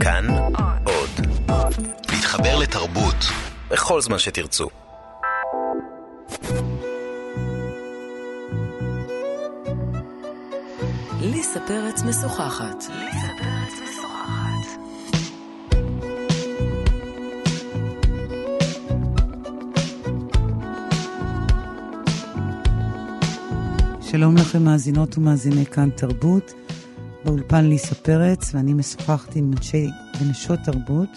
כאן עוד. להתחבר לתרבות בכל זמן שתרצו. ליסה פרץ משוחחת. שלום לכם מאזינות ומאזיני כאן תרבות. באולפן ליסה פרץ, ואני משוחחת עם אנשי ונשות תרבות.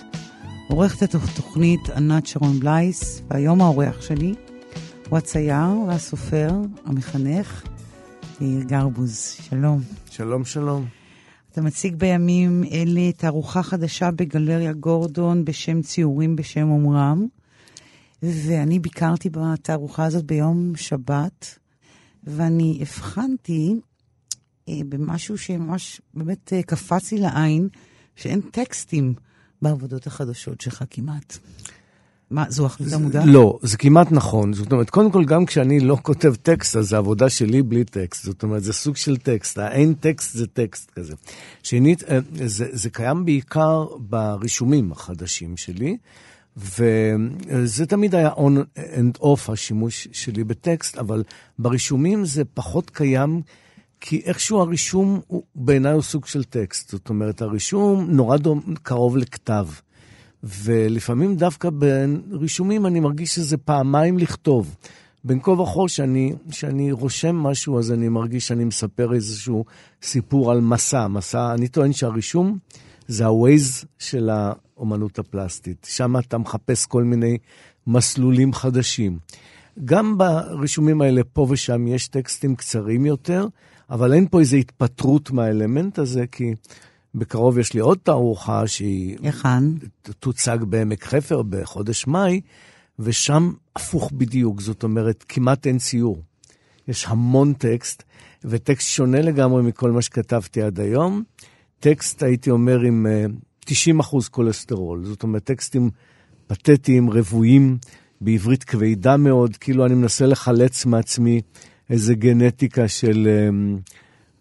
עורכת התוכנית ענת שרון בלייס, והיום האורח שלי הוא הצייר והסופר, המחנך, יאיר גרבוז. שלום. שלום, שלום. אתה מציג בימים אלה תערוכה חדשה בגלריה גורדון בשם ציורים בשם אומרם, ואני ביקרתי בתערוכה הזאת ביום שבת, ואני הבחנתי אה, במשהו שממש באמת אה, קפץ לי לעין, שאין טקסטים בעבודות החדשות שלך כמעט. מה, זו החלטה מודעת? לא, זה כמעט נכון. זאת אומרת, קודם כל, גם כשאני לא כותב טקסט, אז זו עבודה שלי בלי טקסט. זאת אומרת, זה סוג של טקסט. האין טקסט זה טקסט כזה. שנית, אה, זה, זה קיים בעיקר ברישומים החדשים שלי, וזה תמיד היה on and off השימוש שלי בטקסט, אבל ברישומים זה פחות קיים. כי איכשהו הרישום הוא בעיניי הוא סוג של טקסט. זאת אומרת, הרישום נורא דום, קרוב לכתב. ולפעמים דווקא ברישומים אני מרגיש שזה פעמיים לכתוב. בין כה וכה שאני, שאני רושם משהו, אז אני מרגיש שאני מספר איזשהו סיפור על מסע. מסע, אני טוען שהרישום זה ה-Waze של האומנות הפלסטית. שם אתה מחפש כל מיני מסלולים חדשים. גם ברישומים האלה, פה ושם, יש טקסטים קצרים יותר, אבל אין פה איזו התפטרות מהאלמנט הזה, כי בקרוב יש לי עוד תערוכה שהיא... היכן? תוצג בעמק חפר בחודש מאי, ושם הפוך בדיוק, זאת אומרת, כמעט אין ציור. יש המון טקסט, וטקסט שונה לגמרי מכל מה שכתבתי עד היום. טקסט, הייתי אומר, עם 90 אה, אחוז כולסטרול. זאת אומרת, טקסטים פתטיים, רבועים, בעברית כבדה מאוד, כאילו אני מנסה לחלץ מעצמי איזה גנטיקה של, אמ,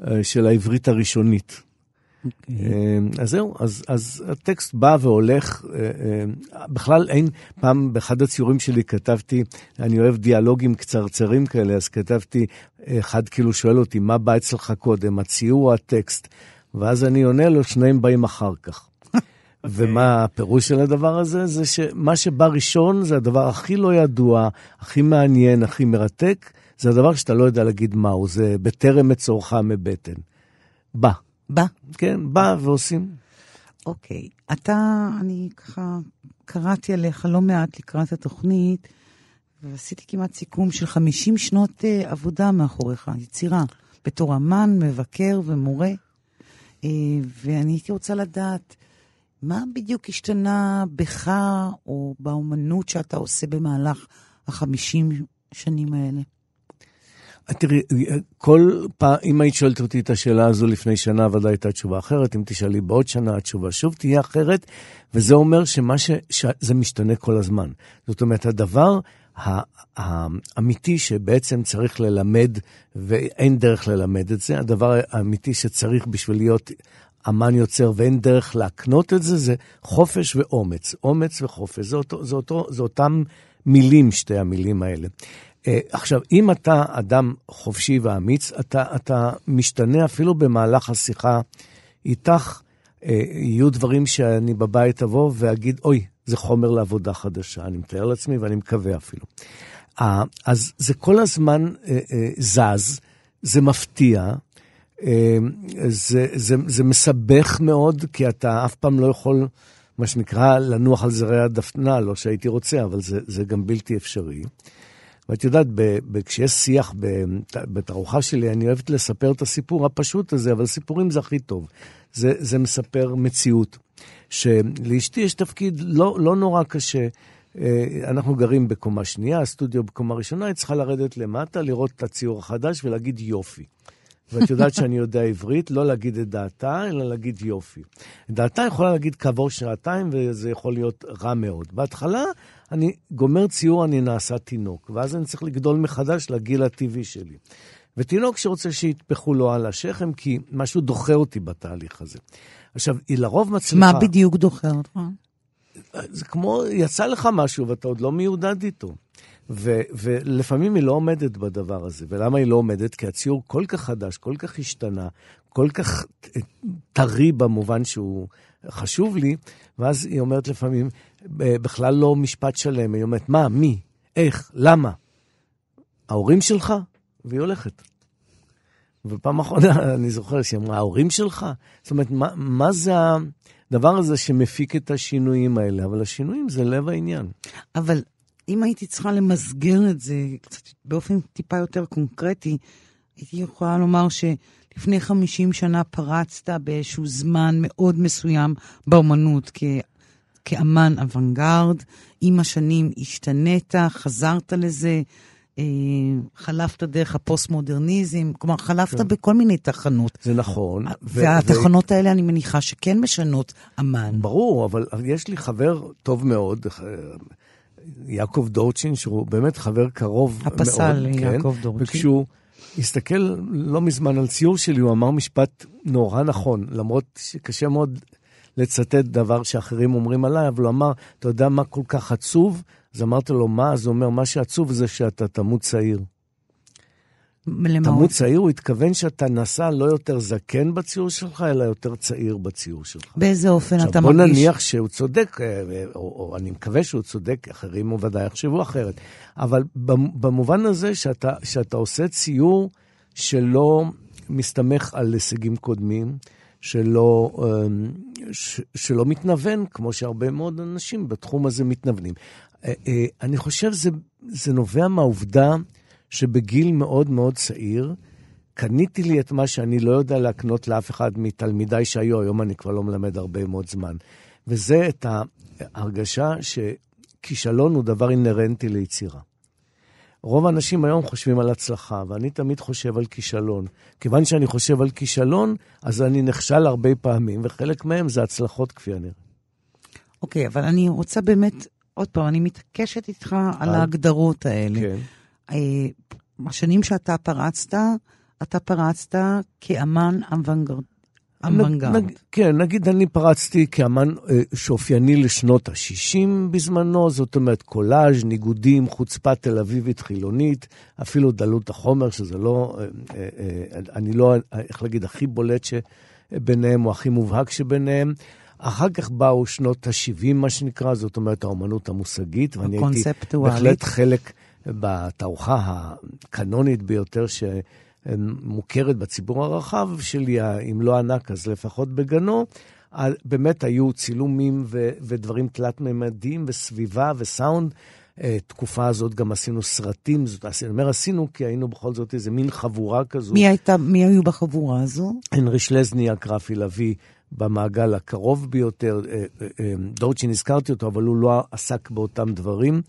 אה, של העברית הראשונית. Okay. אוקיי. אמ, אז זהו, אז, אז הטקסט בא והולך, אה, אה, בכלל אין, פעם באחד הציורים שלי כתבתי, אני אוהב דיאלוגים קצרצרים כאלה, אז כתבתי, אחד כאילו שואל אותי, מה בא אצלך קודם, הציור או הטקסט? ואז אני עונה לו, שניהם באים אחר כך. Okay. ומה הפירוש של הדבר הזה? זה שמה שבא ראשון זה הדבר הכי לא ידוע, הכי מעניין, הכי מרתק, זה הדבר שאתה לא יודע להגיד מהו, זה בטרם מצורך מבטן. בא. בא. כן, בא ועושים. אוקיי. אתה, אני ככה קראתי עליך לא מעט לקראת התוכנית, ועשיתי כמעט סיכום של 50 שנות uh, עבודה מאחוריך, יצירה, בתור אמן, מבקר ומורה. Uh, ואני הייתי רוצה לדעת, מה בדיוק השתנה בך או באומנות שאתה עושה במהלך החמישים שנים האלה? תראי, כל פעם, אם היית שואלת אותי את השאלה הזו לפני שנה, ודאי הייתה תשובה אחרת. אם תשאלי בעוד שנה, התשובה שוב תהיה אחרת, וזה אומר שמה ש... שזה משתנה כל הזמן. זאת אומרת, הדבר האמיתי שבעצם צריך ללמד, ואין דרך ללמד את זה, הדבר האמיתי שצריך בשביל להיות אמן יוצר ואין דרך להקנות את זה, זה חופש ואומץ. אומץ וחופש, זה, אותו, זה, אותו, זה אותם מילים, שתי המילים האלה. אה, עכשיו, אם אתה אדם חופשי ואמיץ, אתה, אתה משתנה אפילו במהלך השיחה איתך. אה, יהיו דברים שאני בבית אבוא ואגיד, אוי, זה חומר לעבודה חדשה. אני מתאר לעצמי ואני מקווה אפילו. אה, אז זה כל הזמן זז, זה מפתיע, זה, זה, זה מסבך מאוד, כי אתה אף פעם לא יכול, מה שנקרא, לנוח על זרי הדפנה, לא שהייתי רוצה, אבל זה, זה גם בלתי אפשרי. ואת יודעת, כשיש שיח בתערוכה שלי, אני אוהבת לספר את הסיפור הפשוט הזה, אבל סיפורים זה הכי טוב. זה, זה מספר מציאות. שלאשתי יש תפקיד לא, לא נורא קשה. אה, אנחנו גרים בקומה שנייה, הסטודיו בקומה ראשונה, היא צריכה לרדת למטה, לראות את הציור החדש ולהגיד יופי. ואת יודעת שאני יודע עברית, לא להגיד את דעתה, אלא להגיד יופי. דעתה יכולה להגיד כעבור שעתיים, וזה יכול להיות רע מאוד. בהתחלה, אני גומר ציור, אני נעשה תינוק, ואז אני צריך לגדול מחדש לגיל הטבעי שלי. ותינוק שרוצה שיטפחו לו על השכם, כי משהו דוחה אותי בתהליך הזה. עכשיו, היא לרוב מצליחה... מה בדיוק דוחה אותך? זה כמו, יצא לך משהו ואתה עוד לא מיודד איתו. ו, ולפעמים היא לא עומדת בדבר הזה. ולמה היא לא עומדת? כי הציור כל כך חדש, כל כך השתנה, כל כך טרי במובן שהוא חשוב לי, ואז היא אומרת לפעמים, בכלל לא משפט שלם, היא אומרת, מה, מי, איך, למה? ההורים שלך? והיא הולכת. ופעם אחרונה אני זוכר שהיא אמרה, ההורים שלך? זאת אומרת, מה, מה זה הדבר הזה שמפיק את השינויים האלה? אבל השינויים זה לב העניין. אבל אם הייתי צריכה למסגר את זה קצת באופן טיפה יותר קונקרטי, הייתי יכולה לומר שלפני 50 שנה פרצת באיזשהו זמן מאוד מסוים באומנות כ... כאמן אוונגרד, עם השנים השתנית, חזרת לזה, אה, חלפת דרך הפוסט-מודרניזם, כלומר, חלפת כן. בכל מיני תחנות. זה נכון. והתחנות ו... האלה, אני מניחה שכן משנות אמן. ברור, אבל יש לי חבר טוב מאוד, אה, יעקב דורצ'ין, שהוא באמת חבר קרוב הפסל מאוד. הפסל יעקב כן, דורצ'ין. וכשהוא הסתכל לא מזמן על ציור שלי, הוא אמר משפט נורא נכון, למרות שקשה מאוד לצטט דבר שאחרים אומרים עליי, אבל הוא אמר, אתה יודע מה כל כך עצוב? אז אמרתי לו, מה? אז הוא אומר, מה שעצוב זה שאתה תמות צעיר. למה? תמות צעיר, הוא התכוון שאתה נסע לא יותר זקן בציור שלך, אלא יותר צעיר בציור שלך. באיזה אופן אתה מרגיש? עכשיו, בוא נניח שהוא צודק, אה, או, או אני מקווה שהוא צודק, אחרים הוא ודאי יחשבו אחרת. אבל במובן הזה שאתה, שאתה עושה ציור שלא מסתמך על הישגים קודמים, שלא, אמ, ש, שלא מתנוון, כמו שהרבה מאוד אנשים בתחום הזה מתנוונים. אה, אה, אני חושב שזה נובע מהעובדה שבגיל מאוד מאוד צעיר, קניתי לי את מה שאני לא יודע להקנות לאף אחד מתלמידיי שהיו, היום אני כבר לא מלמד הרבה מאוד זמן. וזה את ההרגשה שכישלון הוא דבר אינהרנטי ליצירה. רוב האנשים היום חושבים על הצלחה, ואני תמיד חושב על כישלון. כיוון שאני חושב על כישלון, אז אני נכשל הרבה פעמים, וחלק מהם זה הצלחות כפי הנראה. אוקיי, okay, אבל אני רוצה באמת, עוד פעם, אני מתעקשת איתך על ההגדרות האלה. כן. אה, השנים שאתה פרצת, אתה פרצת כאמן אוונגרד. אוונגרד. כן, נגיד אני פרצתי כאמן אה, שאופייני לשנות ה-60 בזמנו, זאת אומרת קולאז', ניגודים, חוצפה תל אביבית חילונית, אפילו דלות החומר, שזה לא, אה, אני לא, איך להגיד, הכי בולט שביניהם, או הכי מובהק שביניהם. אחר כך באו שנות ה-70, מה שנקרא, זאת אומרת האומנות המושגית, ואני הייתי בהחלט חלק בתערוכה הקנונית ביותר שמוכרת בציבור הרחב שלי, אם לא ענק אז לפחות בגנו. באמת היו צילומים ו- ודברים תלת-ממדיים וסביבה וסאונד. אה, תקופה הזאת גם עשינו סרטים, זאת אומרת, אומר עשינו כי היינו בכל זאת איזה מין חבורה כזו. מי, הייתה, מי היו בחבורה הזו? הנרי שלזניאק, רפי לביא, במעגל הקרוב ביותר. אה, אה, אה, דורצ'ין, הזכרתי אותו, אבל הוא לא עסק באותם דברים,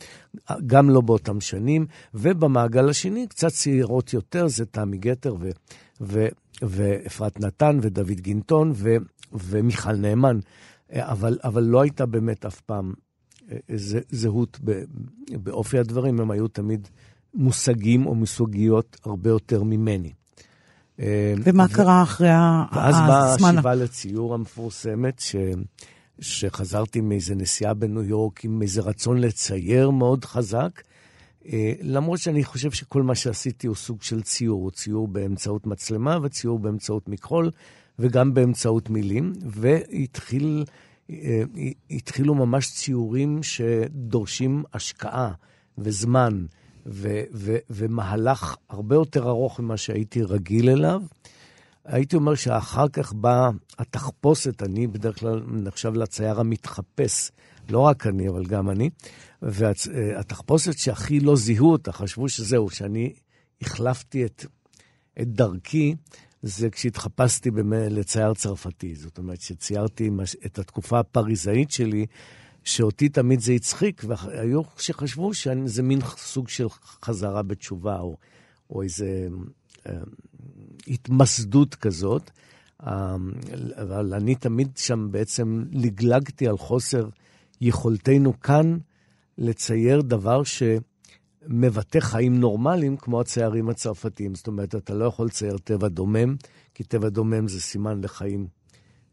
גם לא באותם שנים. ובמעגל השני, קצת צעירות יותר, זה תמי גתר ו, ו, ואפרת נתן ודוד גינטון ו, ומיכל נאמן. אבל, אבל לא הייתה באמת אף פעם זהות באופי הדברים, הם היו תמיד מושגים או מסוגיות הרבה יותר ממני. אה, ומה ו... קרה אחרי הזמן? ואז באה השיבה לציור המפורסמת, ש... שחזרתי מאיזה נסיעה בניו יורק עם איזה רצון לצייר מאוד חזק, אה, למרות שאני חושב שכל מה שעשיתי הוא סוג של ציור, הוא ציור באמצעות מצלמה וציור באמצעות מכחול וגם באמצעות מילים, והתחיל... אה, ממש ציורים שדורשים השקעה וזמן. ו- ו- ומהלך הרבה יותר ארוך ממה שהייתי רגיל אליו. הייתי אומר שאחר כך באה התחפושת, אני בדרך כלל נחשב לצייר המתחפש, לא רק אני, אבל גם אני, והתחפושת שהכי לא זיהו אותה, חשבו שזהו, שאני החלפתי את, את דרכי, זה כשהתחפשתי לצייר צרפתי. זאת אומרת, שציירתי את התקופה הפריזאית שלי, שאותי תמיד זה הצחיק, והיו שחשבו שזה מין סוג של חזרה בתשובה, או, או איזה אה, התמסדות כזאת. אה, אבל אני תמיד שם בעצם לגלגתי על חוסר יכולתנו כאן לצייר דבר שמבטא חיים נורמליים, כמו הציירים הצרפתיים. זאת אומרת, אתה לא יכול לצייר טבע דומם, כי טבע דומם זה סימן לחיים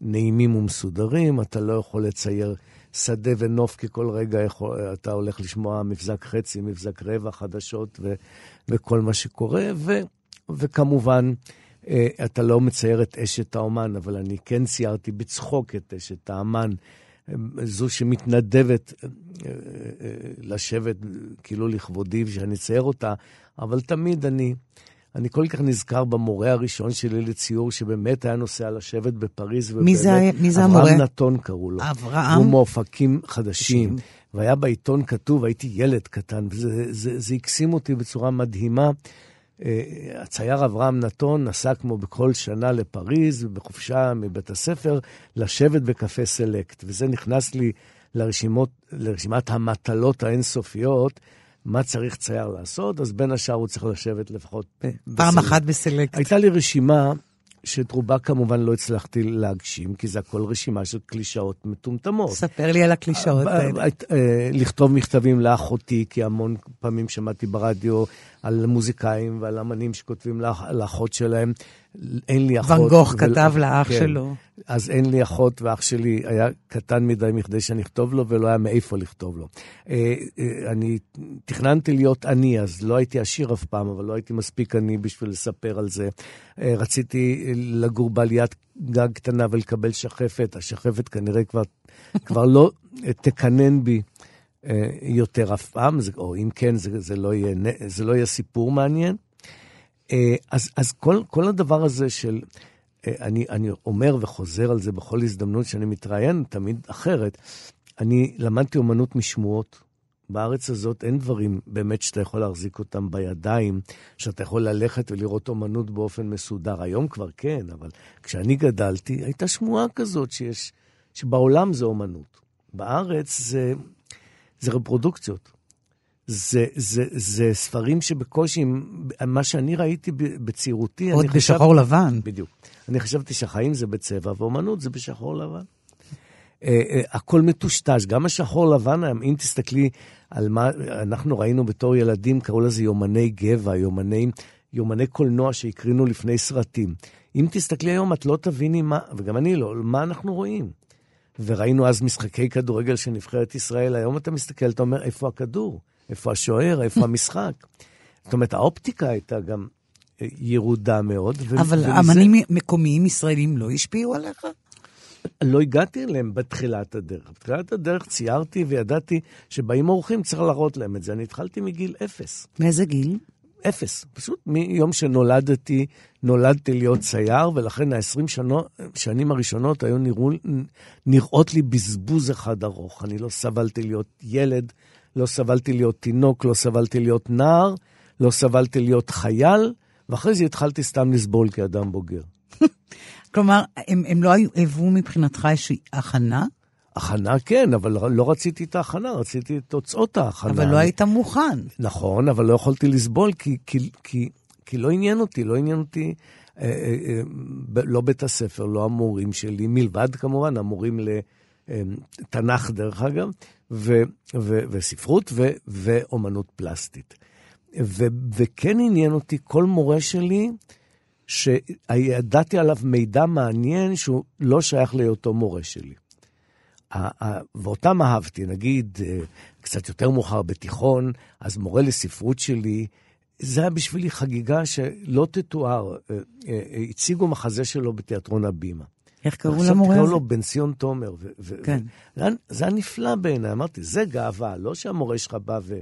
נעימים ומסודרים, אתה לא יכול לצייר שדה ונוף, כי כל רגע יכול, אתה הולך לשמוע מבזק חצי, מבזק רבע, חדשות ו, וכל מה שקורה, ו, וכמובן, אה, אתה לא מצייר את אשת האומן, אבל אני כן ציירתי בצחוק את אשת האמן, אה, זו שמתנדבת אה, לשבת כאילו לכבודי ושאני אצייר אותה, אבל תמיד אני... אני כל כך נזכר במורה הראשון שלי לציור, שבאמת היה נוסע לשבת בפריז. מי זה, מי זה המורה? אברהם נתון קראו לו. אברהם? הוא מאופקים חדשים. והיה בעיתון כתוב, הייתי ילד קטן, וזה הקסים אותי בצורה מדהימה. אה, הצייר אברהם נתון נסע כמו בכל שנה לפריז, בחופשה מבית הספר, לשבת בקפה סלקט. וזה נכנס לי לרשימות, לרשימת המטלות האינסופיות. מה צריך צייר לעשות, אז בין השאר הוא צריך לשבת לפחות... פעם אחת בסלקט. הייתה לי רשימה שאת רובה כמובן לא הצלחתי להגשים, כי זה הכל רשימה של קלישאות מטומטמות. ספר לי על הקלישאות אה, האלה. אה, לכתוב מכתבים לאחותי, כי המון פעמים שמעתי ברדיו על מוזיקאים ועל אמנים שכותבים לאחות שלהם. אין לי אחות. ואן גוך כתב לאח כן. שלו. אז אין לי אחות, ואח שלי היה קטן מדי מכדי שאני אכתוב לו, ולא היה מאיפה לכתוב לו. אה, אני תכננתי להיות עני, אז לא הייתי עשיר אף פעם, אבל לא הייתי מספיק עני בשביל לספר על זה. רציתי לגור בעליית גג קטנה ולקבל שחפת. השחפת כנראה כבר, כבר לא תקנן בי. אה, יותר אף פעם, או אם כן, זה, זה, לא יהיה, זה לא יהיה סיפור מעניין. אה, אז, אז כל, כל הדבר הזה של, אה, אני, אני אומר וחוזר על זה בכל הזדמנות שאני מתראיין, תמיד אחרת, אני למדתי אומנות משמועות. בארץ הזאת אין דברים באמת שאתה יכול להחזיק אותם בידיים, שאתה יכול ללכת ולראות אומנות באופן מסודר. היום כבר כן, אבל כשאני גדלתי, הייתה שמועה כזאת שיש, שבעולם זה אומנות. בארץ זה זה רפרודוקציות. זה, זה, זה ספרים שבקושי, מה שאני ראיתי בצעירותי, עוד בשחור חשב, לבן. בדיוק. אני חשבתי שהחיים זה בצבע, ואומנות זה בשחור לבן. Uh, uh, הכל מטושטש, גם השחור לבן, אם תסתכלי על מה אנחנו ראינו בתור ילדים, קראו לזה יומני גבע, יומני, יומני קולנוע שהקרינו לפני סרטים. אם תסתכלי היום, את לא תביני מה, וגם אני לא, מה אנחנו רואים. וראינו אז משחקי כדורגל של נבחרת ישראל, היום אתה מסתכל, אתה אומר, איפה הכדור? איפה השוער? איפה המשחק? זאת אומרת, האופטיקה הייתה גם אה, ירודה מאוד. אבל ומזה... אמנים מקומיים ישראלים לא השפיעו עליך? לא הגעתי אליהם בתחילת הדרך. בתחילת הדרך ציירתי וידעתי שבאים אורחים, צריך להראות להם את זה. אני התחלתי מגיל אפס. מאיזה גיל? אפס. פשוט מיום שנולדתי, נולדתי להיות צייר, ולכן ה-20 שנים הראשונות היו נראו, נראות לי בזבוז אחד ארוך. אני לא סבלתי להיות ילד, לא סבלתי להיות תינוק, לא סבלתי להיות נער, לא סבלתי להיות חייל, ואחרי זה התחלתי סתם לסבול כאדם בוגר. כלומר, הם, הם לא היוו מבחינתך איזושהי הכנה? הכנה כן, אבל לא, לא רציתי את ההכנה, רציתי את תוצאות ההכנה. אבל לא היית מוכן. נכון, אבל לא יכולתי לסבול, כי, כי, כי, כי לא עניין אותי, לא עניין אותי, אה, אה, אה, לא בית הספר, לא המורים שלי, מלבד כמובן המורים לתנ"ך, אה, דרך אגב, ו, ו, וספרות ו, ואומנות פלסטית. ו, וכן עניין אותי כל מורה שלי, שידעתי עליו מידע מעניין שהוא לא שייך להיותו מורה שלי. ואותם אהבתי, נגיד, אה, קצת יותר מאוחר בתיכון, אז מורה לספרות שלי, זה היה בשבילי חגיגה שלא תתואר. אה, אה, הציגו מחזה שלו בתיאטרון הבימה. איך קראו למורה הזה? קראו לו בנסיון תומר. כן. זה היה נפלא בעיניי, אמרתי, זה גאווה, לא שהמורה שלך בא ו...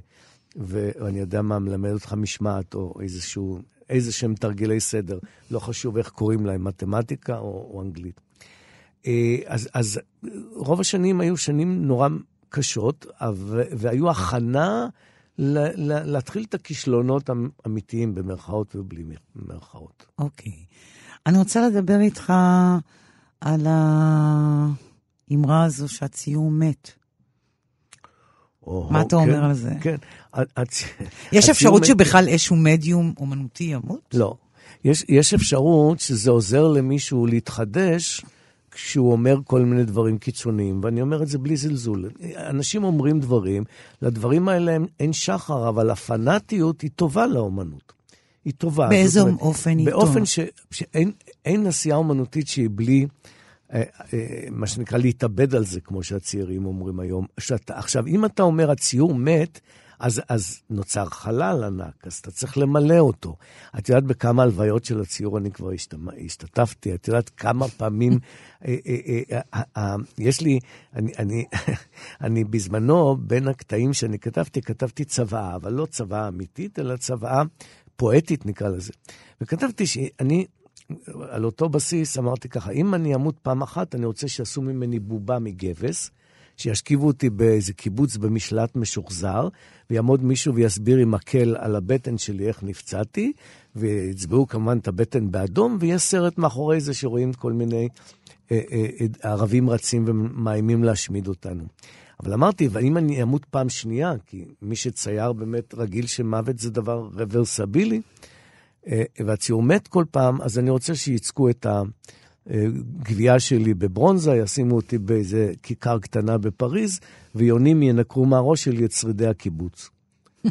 ואני יודע מה, מלמד אותך משמעת או איזשהו, איזה שהם תרגילי סדר, לא חשוב איך קוראים להם, מתמטיקה או, או אנגלית. אה, אז, אז רוב השנים היו שנים נורא קשות, והיו הכנה להתחיל את הכישלונות האמיתיים, במרכאות ובלי במרכאות. אוקיי. Okay. אני רוצה לדבר איתך על האמרה הזו שהציור מת. מה אתה אומר כן, על זה? כן. יש אפשרות שבכלל איזשהו מדיום אומנותי ימות? לא. יש, יש אפשרות שזה עוזר למישהו להתחדש כשהוא אומר כל מיני דברים קיצוניים, ואני אומר את זה בלי זלזול. אנשים אומרים דברים, לדברים האלה אין שחר, אבל הפנאטיות היא טובה לאומנות. היא טובה. באיזה אומרת, אופן היא טובה? באופן ש, שאין עשייה אומנותית שהיא בלי אה, אה, מה שנקרא להתאבד על זה, כמו שהצעירים אומרים היום. שאתה, עכשיו, אם אתה אומר הציור מת, אז, אז נוצר חלל ענק, אז אתה צריך למלא אותו. את יודעת בכמה הלוויות של הציור אני כבר השתתפתי, את יודעת כמה פעמים, אה, אה, אה, יש לי, אני, אני, אני בזמנו, בין הקטעים שאני כתבתי, כתבתי צוואה, אבל לא צוואה אמיתית, אלא צוואה פואטית נקרא לזה. וכתבתי שאני על אותו בסיס אמרתי ככה, אם אני אמות פעם אחת, אני רוצה שיעשו ממני בובה מגבס, שישכיבו אותי באיזה קיבוץ במשלט משוחזר, ויעמוד מישהו ויסביר עם מקל על הבטן שלי איך נפצעתי, ויצבעו כמובן את הבטן באדום, ויש סרט מאחורי זה שרואים כל מיני אה, אה, אה, ערבים רצים ומאיימים להשמיד אותנו. אבל אמרתי, ואם אני אמות פעם שנייה, כי מי שצייר באמת רגיל שמוות זה דבר רוורסבילי, אה, והציור מת כל פעם, אז אני רוצה שייצקו את ה... גבייה שלי בברונזה, ישימו אותי באיזה כיכר קטנה בפריז, ויונים ינקרו מהראש שלי את שרידי הקיבוץ.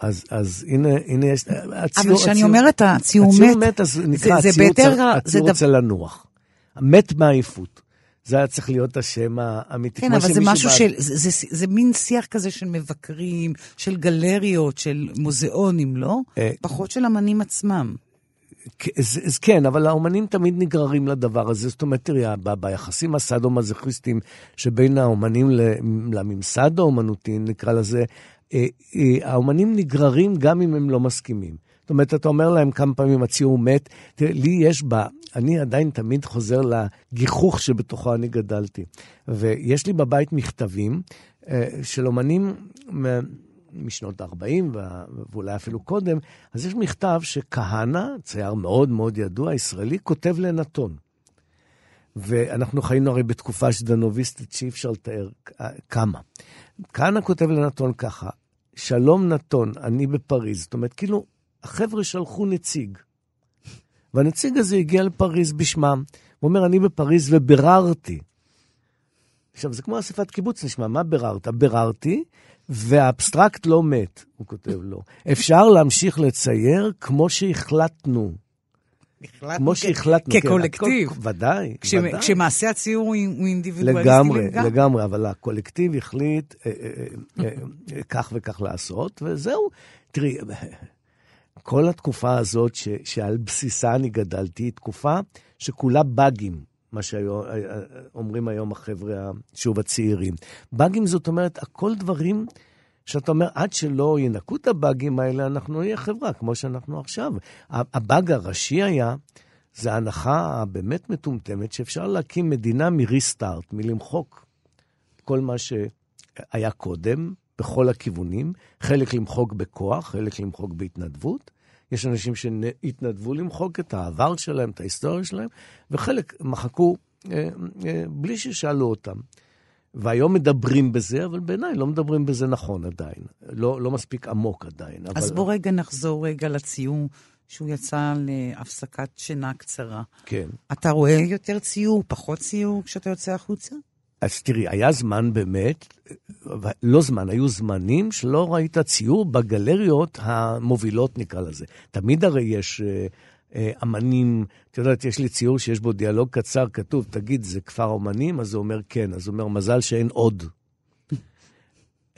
אז, אז הנה, הנה יש... הציור, אבל כשאני אומרת הציור מת, הציור מת, אז נקרא זה, הציור, זה צר, הציור רוצה לנוח. מת מעייפות. זה היה צריך להיות השם האמיתי. כן, אבל זה משהו של, זה, זה, זה, זה מין שיח כזה של מבקרים, של גלריות, של מוזיאונים, לא? אה, פחות של אמנים עצמם. אז, אז כן, אבל האומנים תמיד נגררים לדבר הזה. זאת אומרת, תראי, ביחסים הסאדו-מזוכיסטיים שבין האומנים לממסד האומנותי, נקרא לזה, אה, אה, האומנים נגררים גם אם הם לא מסכימים. זאת אומרת, אתה אומר להם כמה פעמים, הציור מת. תראה, לי יש בה, אני עדיין תמיד חוזר לגיחוך שבתוכו אני גדלתי. ויש לי בבית מכתבים אה, של אומנים משנות ה-40 ואולי אפילו קודם, אז יש מכתב שכהנא, צייר מאוד מאוד ידוע, ישראלי, כותב לנתון. ואנחנו חיינו הרי בתקופה שדנוביסטית שאי אפשר לתאר כמה. כהנא כותב לנתון ככה, שלום נתון, אני בפריז. זאת אומרת, כאילו, החבר'ה שלחו נציג. והנציג הזה הגיע לפריז בשמם. הוא אומר, אני בפריז וביררתי. עכשיו, זה כמו אספת קיבוץ נשמע, מה ביררת? ביררתי והאבסטרקט לא מת, הוא כותב לו. אפשר להמשיך לצייר כמו שהחלטנו. החלטנו כמו שהחלטנו. כן, כקולקטיב. כן, ודאי, כש, ודאי. כשמעשה הציור הוא אינדיבידואליסטי לגמרי. לגמרי, לגמרי, אבל הקולקטיב החליט אה, אה, אה, כך וכך לעשות, וזהו. תראי, כל התקופה הזאת ש, שעל בסיסה אני גדלתי, היא תקופה שכולה באגים. מה שאומרים היום החבר'ה, שוב, הצעירים. באגים זאת אומרת, הכל דברים שאתה אומר, עד שלא ינקו את הבאגים האלה, אנחנו נהיה חברה כמו שאנחנו עכשיו. הבאג הראשי היה, זה ההנחה הבאמת מטומטמת, שאפשר להקים מדינה מריסטארט, מלמחוק כל מה שהיה קודם, בכל הכיוונים, חלק למחוק בכוח, חלק למחוק בהתנדבות, יש אנשים שהתנדבו למחוק את העבר שלהם, את ההיסטוריה שלהם, וחלק מחקו אה, אה, בלי ששאלו אותם. והיום מדברים בזה, אבל בעיניי לא מדברים בזה נכון עדיין. לא, לא מספיק עמוק עדיין. אז אבל... בוא רגע נחזור רגע לציור שהוא יצא להפסקת שינה קצרה. כן. אתה רואה יותר ציור, פחות ציור כשאתה יוצא החוצה? אז תראי, היה זמן באמת, לא זמן, היו זמנים שלא ראית ציור בגלריות המובילות, נקרא לזה. תמיד הרי יש אה, אה, אמנים, את יודעת, יש לי ציור שיש בו דיאלוג קצר, כתוב, תגיד, זה כפר אומנים? אז הוא אומר, כן. אז הוא אומר, מזל שאין עוד.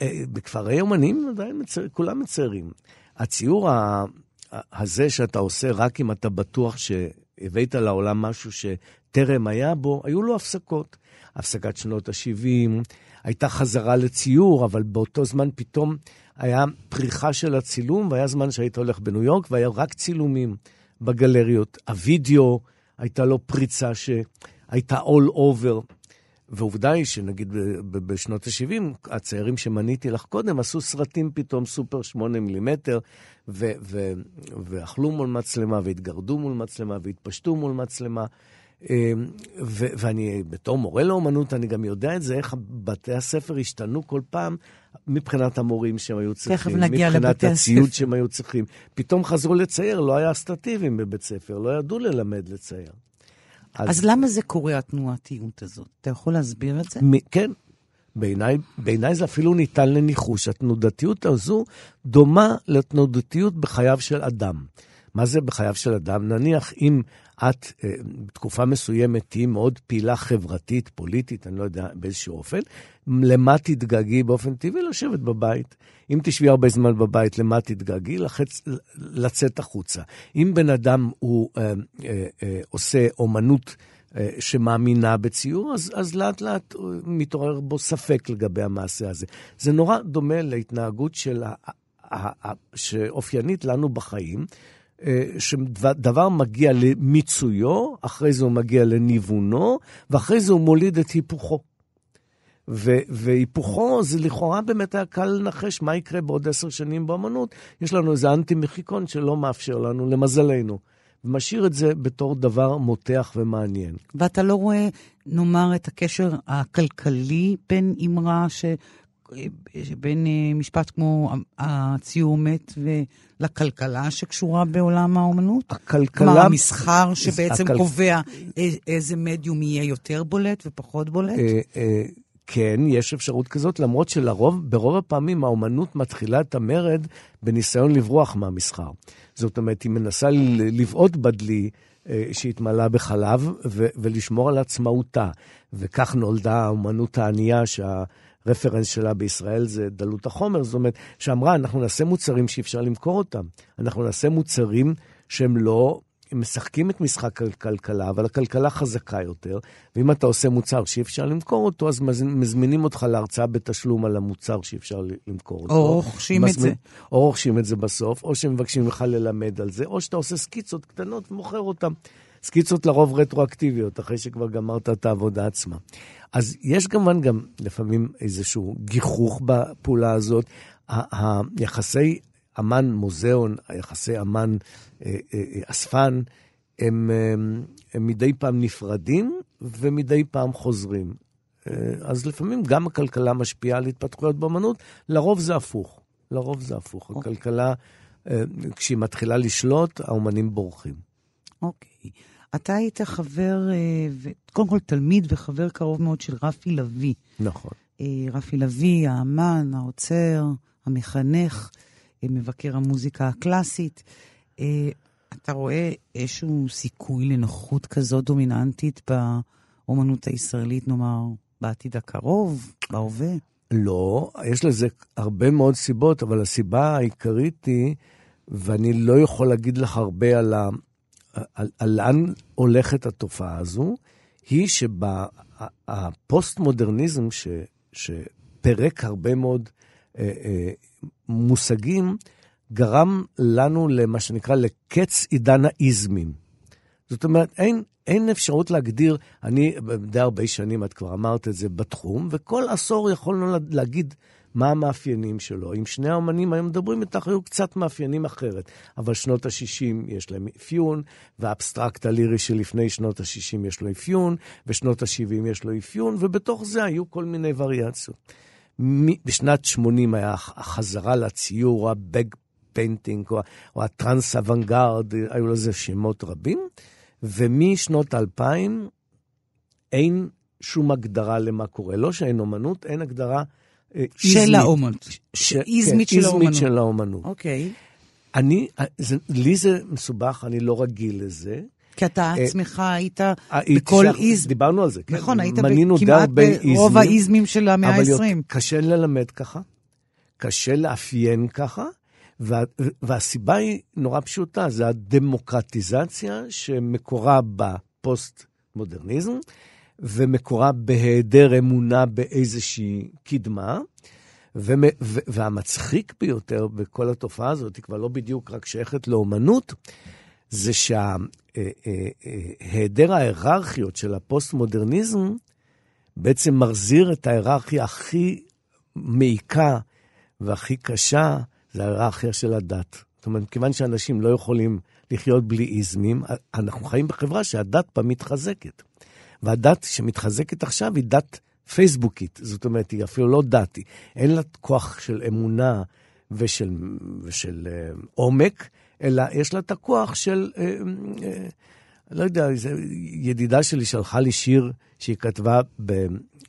אה, בכפרי אומנים עדיין מצר, כולם מציירים. הציור ה, הזה שאתה עושה רק אם אתה בטוח שהבאת לעולם משהו שטרם היה בו, היו לו הפסקות. הפסקת שנות ה-70, הייתה חזרה לציור, אבל באותו זמן פתאום היה פריחה של הצילום, והיה זמן שהיית הולך בניו יורק והיה רק צילומים בגלריות. הווידאו, הייתה לו פריצה שהייתה all over. ועובדה היא שנגיד בשנות ה-70, הצעירים שמניתי לך קודם עשו סרטים פתאום סופר 8 מילימטר, ואכלו מול מצלמה, והתגרדו מול מצלמה, והתפשטו מול מצלמה. אמ, ו- ואני, בתור מורה לאומנות, אני גם יודע את זה, איך בתי הספר השתנו כל פעם מבחינת המורים שהם היו צריכים, מבחינת הציוד שהם היו צריכים. פתאום חזרו לצייר, לא היה אסטרטיביים בבית ספר, לא ידעו ללמד לצייר. אז, אז למה זה קורה, התנועתיות הזאת? אתה יכול להסביר את זה? מ- כן. בעיניי, בעיני זה אפילו ניתן לניחוש. התנודתיות הזו דומה לתנודתיות בחייו של אדם. מה זה בחייו של אדם? נניח אם את אה, בתקופה מסוימת תהיי מאוד פעילה חברתית, פוליטית, אני לא יודע באיזשהו אופן, למה תתגעגעי באופן טבעי? לשבת בבית. אם תשבי הרבה זמן בבית, למה תתגעגעי? לצאת החוצה. אם בן אדם הוא אה, אה, אה, עושה אומנות אה, שמאמינה בציור, אז, אז לאט לאט מתעורר בו ספק לגבי המעשה הזה. זה נורא דומה להתנהגות של שאופיינית לנו בחיים, אה, שדבר מגיע למיצויו, אחרי זה הוא מגיע לניוונו, ואחרי זה הוא מוליד את היפוכו. והיפוכו זה לכאורה באמת היה קל לנחש מה יקרה בעוד עשר שנים באמנות. יש לנו איזה אנטי-מחיקון שלא מאפשר לנו, למזלנו. ומשאיר את זה בתור דבר מותח ומעניין. ואתה לא רואה, נאמר, את הקשר הכלכלי בין אמרה ש... בין אה, משפט כמו הציור מת ולכלכלה שקשורה בעולם האומנות? הכלכלה... כלומר, המסחר שבעצם הכל... קובע איזה מדיום יהיה יותר בולט ופחות בולט? אה, אה, כן, יש אפשרות כזאת, למרות שלרוב, ברוב הפעמים האומנות מתחילה את המרד בניסיון לברוח מהמסחר. זאת אומרת, היא מנסה לבעוט בדלי שהתמלא בחלב ולשמור על עצמאותה. וכך נולדה האומנות הענייה, שה... הרפרנס שלה בישראל זה דלות החומר, זאת אומרת, שאמרה, אנחנו נעשה מוצרים שאי אפשר למכור אותם. אנחנו נעשה מוצרים שהם לא, הם משחקים את משחק הכלכלה, אבל הכלכלה חזקה יותר, ואם אתה עושה מוצר שאי אפשר למכור אותו, אז מזמינים אותך להרצאה בתשלום על המוצר שאי אפשר למכור אותו. או רוכשים את זה. או רוכשים את זה בסוף, או שמבקשים ממך ללמד על זה, או שאתה עושה סקיצות קטנות ומוכר אותן. סקיצות לרוב רטרואקטיביות, אחרי שכבר גמרת את העבודה עצמה. אז יש כמובן גם לפעמים איזשהו גיחוך בפעולה הזאת. היחסי אמן מוזיאון, היחסי אמן אה, אה, אספן, הם, הם, מדי פעם נפרדים ומדי פעם חוזרים. אה, אז לפעמים גם הכלכלה משפיעה על התפתחויות באמנות, לרוב זה הפוך. לרוב זה הפוך. Okay. אוקיי. הכלכלה, כשהיא מתחילה לשלוט, האומנים בורחים. אוקיי. Okay. אתה היית חבר, אה, קודם כל תלמיד וחבר קרוב מאוד של רפי לביא. נכון. אה, רפי לביא, האמן, העוצר, המחנך, אה, מבקר המוזיקה הקלאסית. אתה רואה איזשהו סיכוי לנוחות כזאת דומיננטית באומנות הישראלית, נאמר, בעתיד הקרוב, בהווה? לא, יש לזה הרבה מאוד סיבות, אבל הסיבה העיקרית היא, ואני לא יכול להגיד לך הרבה על, ה, על, על לאן הולכת התופעה הזו, היא שבפוסט-מודרניזם, ש, שפירק הרבה מאוד אה, אה, מושגים, גרם לנו למה שנקרא לקץ עידן האיזמים. זאת אומרת, אין, אין אפשרות להגדיר, אני די הרבה שנים, את כבר אמרת את זה, בתחום, וכל עשור יכולנו להגיד מה המאפיינים שלו. אם שני האמנים היו מדברים איתך, היו קצת מאפיינים אחרת. אבל שנות ה-60 יש להם אפיון, והאבסטרקט הלירי שלפני שנות ה-60 יש לו אפיון, ושנות ה-70 יש לו אפיון, ובתוך זה היו כל מיני וריאציות. בשנת 80 היה החזרה לציור, הבג painting, או, או הטרנס אוונגרד, היו לזה שמות רבים, ומשנות 2000 אין שום הגדרה למה קורה. לא שאין אומנות, אין הגדרה אה, של האומנות. איזמית כן, של האומנות. של האומנות. אוקיי. אני, אה, זה, לי זה מסובך, אני לא רגיל לזה. כי אתה אה, עצמך היית בכל איז... דיברנו על זה, כן. נכון, היית כמעט ברוב האיזמים של המאה ה-20. אבל קשה ללמד ככה, קשה לאפיין ככה, וה, והסיבה היא נורא פשוטה, זה הדמוקרטיזציה שמקורה בפוסט-מודרניזם. ומקורה בהיעדר אמונה באיזושהי קדמה. והמצחיק ביותר בכל התופעה הזאת, היא כבר לא בדיוק רק שייכת לאומנות, זה שהיעדר ההיררכיות של הפוסט-מודרניזם בעצם מחזיר את ההיררכיה הכי מעיקה והכי קשה, זה ההיררכיה של הדת. זאת אומרת, כיוון שאנשים לא יכולים לחיות בלי איזמים, אנחנו חיים בחברה שהדת בה מתחזקת. והדת שמתחזקת עכשיו היא דת פייסבוקית, זאת אומרת, היא אפילו לא דת, היא, אין לה כוח של אמונה ושל, ושל uh, עומק, אלא יש לה את הכוח של, uh, uh, לא יודע, ידידה שלי שלחה לי שיר שהיא כתבה ב,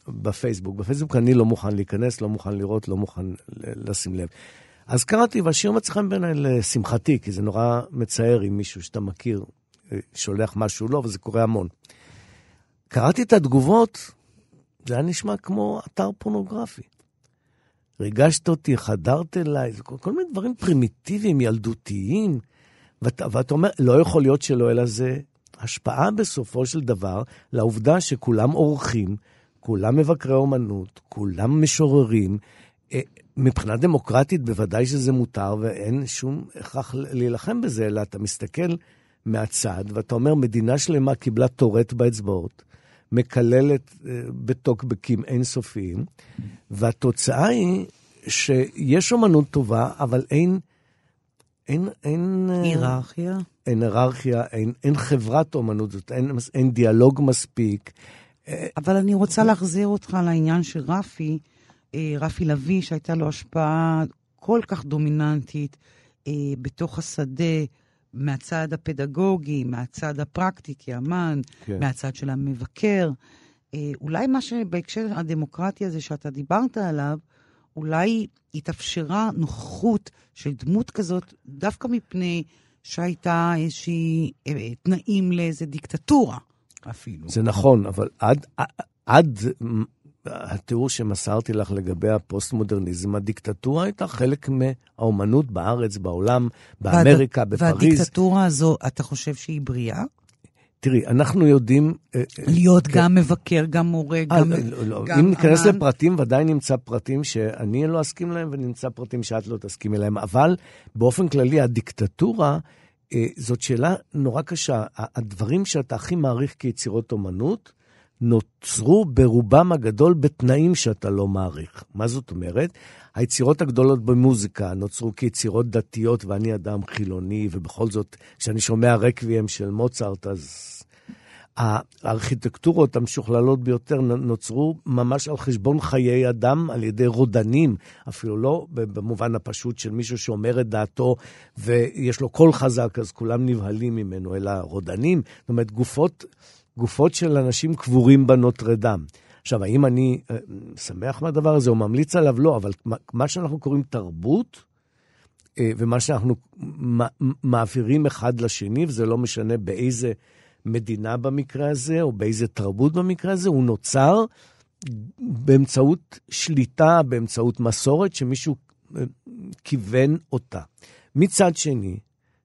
בפייסבוק. בפייסבוק אני לא מוכן להיכנס, לא מוכן לראות, לא מוכן לשים לב. אז קראתי, והשיר מצא חן בעיניי לשמחתי, כי זה נורא מצער אם מישהו שאתה מכיר אה, שולח משהו לא, וזה קורה המון. קראתי את התגובות, זה היה נשמע כמו אתר פורנוגרפי. ריגשת אותי, חדרת אליי, כל, כל מיני דברים פרימיטיביים, ילדותיים. ואתה, ואתה אומר, לא יכול להיות שלא יהיה לזה השפעה בסופו של דבר לעובדה שכולם עורכים, כולם מבקרי אומנות, כולם משוררים. אה, מבחינה דמוקרטית בוודאי שזה מותר ואין שום הכרח להילחם בזה, אלא אתה מסתכל מהצד ואתה אומר, מדינה שלמה קיבלה טורט באצבעות, מקללת אה, בטוקבקים אינסופיים, והתוצאה היא שיש אומנות טובה, אבל אין... אין, אין... אה, היררכיה? אין היררכיה, אין, אין חברת אומנות, אין, אין דיאלוג מספיק. אבל אני רוצה להחזיר אותך לעניין של רפי, אה, רפי לביא, שהייתה לו השפעה כל כך דומיננטית בתוך השדה, מהצד הפדגוגי, מהצד הפרקטי כאמן, כן. מהצד של המבקר. אולי מה שבהקשר הדמוקרטי הזה שאתה דיברת עליו, אולי התאפשרה נוכחות של דמות כזאת דווקא מפני שהייתה איזושהי אה, תנאים לאיזו דיקטטורה אפילו. זה נכון, אבל עד, עד התיאור שמסרתי לך לגבי הפוסט-מודרניזם, הדיקטטורה הייתה חלק מהאומנות בארץ, בעולם, באמריקה, והד... בפריז. והדיקטטורה הזו, אתה חושב שהיא בריאה? תראי, אנחנו יודעים... אה, אה, להיות כן. גם מבקר, גם מורה, אה, גם... לא, לא, אם ניכנס לפרטים, ודאי נמצא פרטים שאני לא אסכים להם, ונמצא פרטים שאת לא תסכימי להם. אבל באופן כללי, הדיקטטורה, זאת שאלה נורא קשה. הדברים שאתה הכי מעריך כיצירות אומנות, נוצרו ברובם הגדול בתנאים שאתה לא מעריך. מה זאת אומרת? היצירות הגדולות במוזיקה נוצרו כיצירות דתיות, ואני אדם חילוני, ובכל זאת, כשאני שומע רקוויאם של מוצרט, אז הארכיטקטורות המשוכללות ביותר נוצרו ממש על חשבון חיי אדם, על ידי רודנים, אפילו לא במובן הפשוט של מישהו שאומר את דעתו ויש לו קול חזק, אז כולם נבהלים ממנו, אלא רודנים, זאת אומרת, גופות, גופות של אנשים קבורים בנוטרדם. עכשיו, האם אני אה, שמח מהדבר הזה או ממליץ עליו? לא, אבל מה שאנחנו קוראים תרבות, אה, ומה שאנחנו מעבירים אחד לשני, וזה לא משנה באיזה מדינה במקרה הזה, או באיזה תרבות במקרה הזה, הוא נוצר באמצעות שליטה, באמצעות מסורת שמישהו אה, כיוון אותה. מצד שני,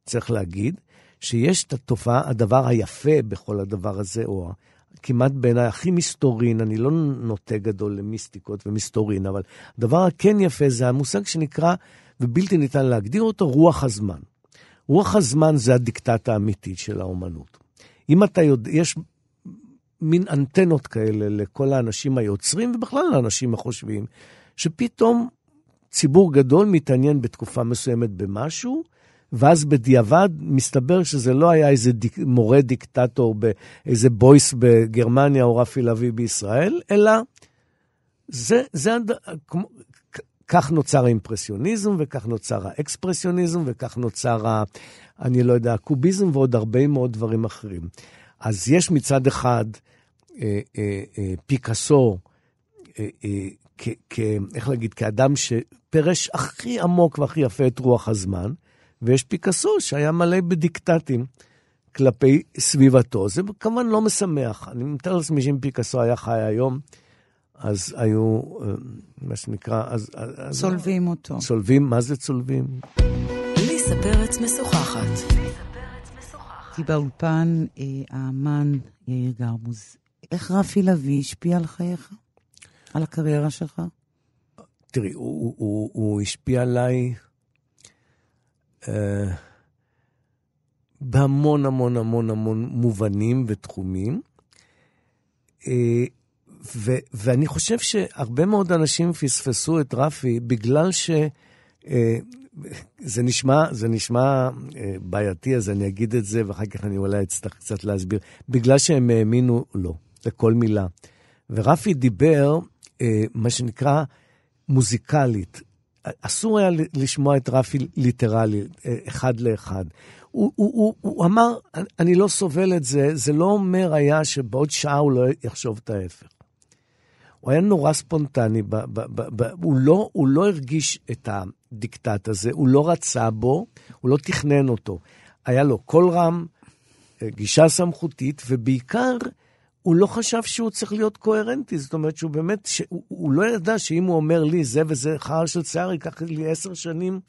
צריך להגיד שיש את התופעה, הדבר היפה בכל הדבר הזה, או כמעט בעיניי הכי מסתורין, אני לא נוטה גדול למיסטיקות ומסתורין, אבל הדבר הכן יפה זה המושג שנקרא, ובלתי ניתן להגדיר אותו, רוח הזמן. רוח הזמן זה הדיקטט האמיתי של האומנות. אם אתה יודע, יש מין אנטנות כאלה לכל האנשים היוצרים, ובכלל לאנשים החושבים, שפתאום ציבור גדול מתעניין בתקופה מסוימת במשהו, ואז בדיעבד מסתבר שזה לא היה איזה דיק, מורה דיקטטור באיזה בויס בגרמניה או רפי לביא בישראל, אלא זה, זה, כמו, כך נוצר האימפרסיוניזם, וכך נוצר האקספרסיוניזם, וכך נוצר, ה, אני לא יודע, הקוביזם ועוד הרבה מאוד דברים אחרים. אז יש מצד אחד אה, אה, אה, פיקאסו, אה, אה, איך להגיד, כאדם שפרש הכי עמוק והכי יפה את רוח הזמן, ויש פיקאסו שהיה מלא בדיקטטים כלפי סביבתו. זה כמובן לא משמח. אני מתאר לעצמי שאם פיקאסו היה חי היום, אז היו, אה, מה שנקרא, אז... צולבים אותו. צולבים, מה זה צולבים? ליסה פרץ משוחחת. הייתי באולפן אה, האמן יאיר גרבוז. איך רפי לביא השפיע על חייך? על הקריירה שלך? תראי, הוא, הוא, הוא השפיע עליי בהמון המון המון המון מובנים ותחומים. אה, ו, ואני חושב שהרבה מאוד אנשים פספסו את רפי בגלל ש... אה, זה נשמע, זה נשמע בעייתי, אז אני אגיד את זה, ואחר כך אני אולי אצטרך קצת להסביר. בגלל שהם האמינו לו, לכל מילה. ורפי דיבר, מה שנקרא, מוזיקלית. אסור היה לשמוע את רפי ליטרלי, אה, אחד לאחד. הוא, הוא, הוא, הוא אמר, אני לא סובל את זה, זה לא אומר היה שבעוד שעה הוא לא יחשוב את ההפך. הוא היה נורא ספונטני, ב, ב, ב, ב, הוא, לא, הוא לא הרגיש את הדיקטט הזה, הוא לא רצה בו, הוא לא תכנן אותו. היה לו קול רם, אה, גישה סמכותית, ובעיקר, הוא לא חשב שהוא צריך להיות קוהרנטי. זאת אומרת שהוא באמת, שהוא, הוא לא ידע שאם הוא אומר לי זה וזה חרא של שיער, ייקח לי עשר שנים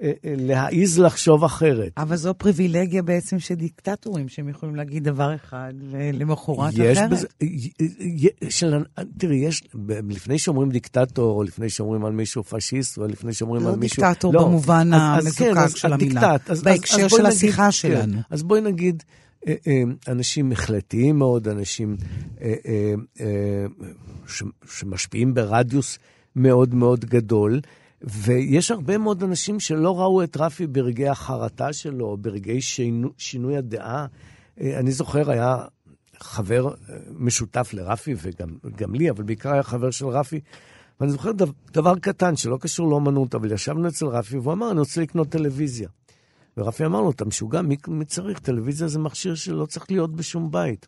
אה, אה, להעיז לחשוב אחרת. אבל זו פריבילגיה בעצם של דיקטטורים, שהם יכולים להגיד דבר אחד ולמחרת אחרת. בזה, של, תראי, יש, לפני שאומרים דיקטטור, או לפני שאומרים על מישהו פשיסט, או לפני שאומרים לא על מישהו... דיקטטור במובן אז- אז כן, המזוקק אז של המילה. אז- בהקשר אז של נגיד- השיחה כן, שלנו. אז בואי נגיד, אנשים החלטיים מאוד, אנשים אה, אה, אה, שמשפיעים ברדיוס מאוד מאוד גדול, ויש הרבה מאוד אנשים שלא ראו את רפי ברגעי החרטה שלו, ברגעי שינו, שינוי הדעה. אה, אני זוכר, היה חבר אה, משותף לרפי וגם גם לי, אבל בעיקר היה חבר של רפי. ואני זוכר דבר קטן שלא קשור לאומנות, אבל ישבנו אצל רפי והוא אמר, אני רוצה לקנות טלוויזיה. ורפי אמר לו, אתה משוגע, מי, מי צריך? טלוויזיה זה מכשיר שלא צריך להיות בשום בית.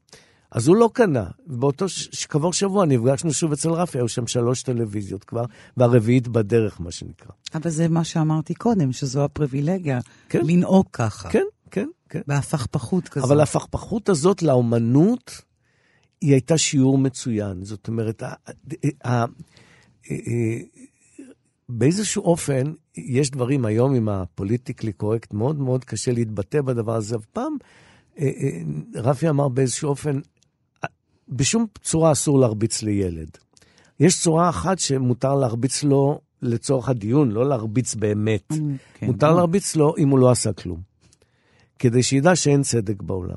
אז הוא לא קנה. ובאותו, ש- כעבור שבוע נפגשנו שוב אצל רפי, היו שם שלוש טלוויזיות כבר, והרביעית בדרך, מה שנקרא. אבל זה מה שאמרתי קודם, שזו הפריבילגיה, כן. לנהוג ככה, כן, כן, כן. בהפכפכות כזאת. אבל ההפכפכות הזאת לאומנות, היא הייתה שיעור מצוין. זאת אומרת, ה- ה- ה- ה- באיזשהו אופן, יש דברים היום עם הפוליטיקלי קורקט, מאוד מאוד קשה להתבטא בדבר הזה. פעם, אה, אה, רפי אמר באיזשהו אופן, אה, בשום צורה אסור להרביץ לילד. יש צורה אחת שמותר להרביץ לו לצורך הדיון, לא להרביץ באמת. כן, מותר לא. להרביץ לו אם הוא לא עשה כלום. כדי שידע שאין צדק בעולם.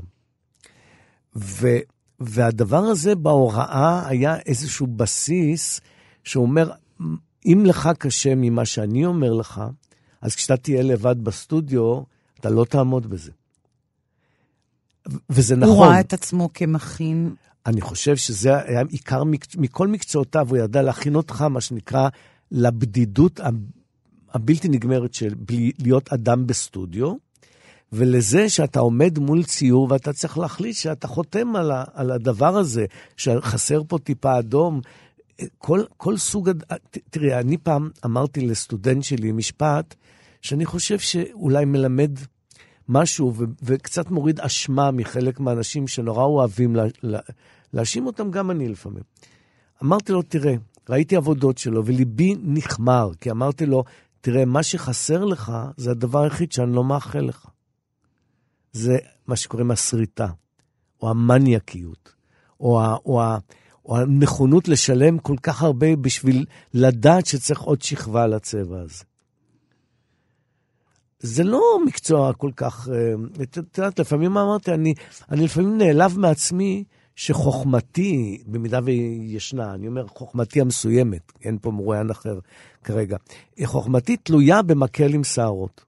ו, והדבר הזה בהוראה היה איזשהו בסיס שאומר, אם לך קשה ממה שאני אומר לך, אז כשאתה תהיה לבד בסטודיו, אתה לא תעמוד בזה. וזה נכון. הוא ראה את עצמו כמכין, אני חושב שזה היה עיקר. מכל מקצועותיו, הוא ידע להכין אותך, מה שנקרא, לבדידות הבלתי נגמרת של להיות אדם בסטודיו, ולזה שאתה עומד מול ציור ואתה צריך להחליט שאתה חותם על, ה... על הדבר הזה, שחסר פה טיפה אדום. כל, כל סוג, ת- תראי, אני פעם אמרתי לסטודנט שלי משפט, שאני חושב שאולי מלמד משהו ו- וקצת מוריד אשמה מחלק מהאנשים שנורא אוהבים לה- לה- להאשים אותם, גם אני לפעמים. אמרתי לו, תראה, ראיתי עבודות שלו וליבי נחמר, כי אמרתי לו, תראה, מה שחסר לך זה הדבר היחיד שאני לא מאחל לך. זה מה שקוראים הסריטה, או המניאקיות, או, ה- או, ה- או הנכונות לשלם כל כך הרבה בשביל לדעת שצריך עוד שכבה לצבע הזה. זה לא מקצוע כל כך, אה, את יודעת, לפעמים אמרתי, אני, אני לפעמים נעלב מעצמי שחוכמתי, במידה והיא ישנה, אני אומר חוכמתי המסוימת, אין פה מרואיין אחר כרגע, חוכמתי תלויה במקל עם שערות.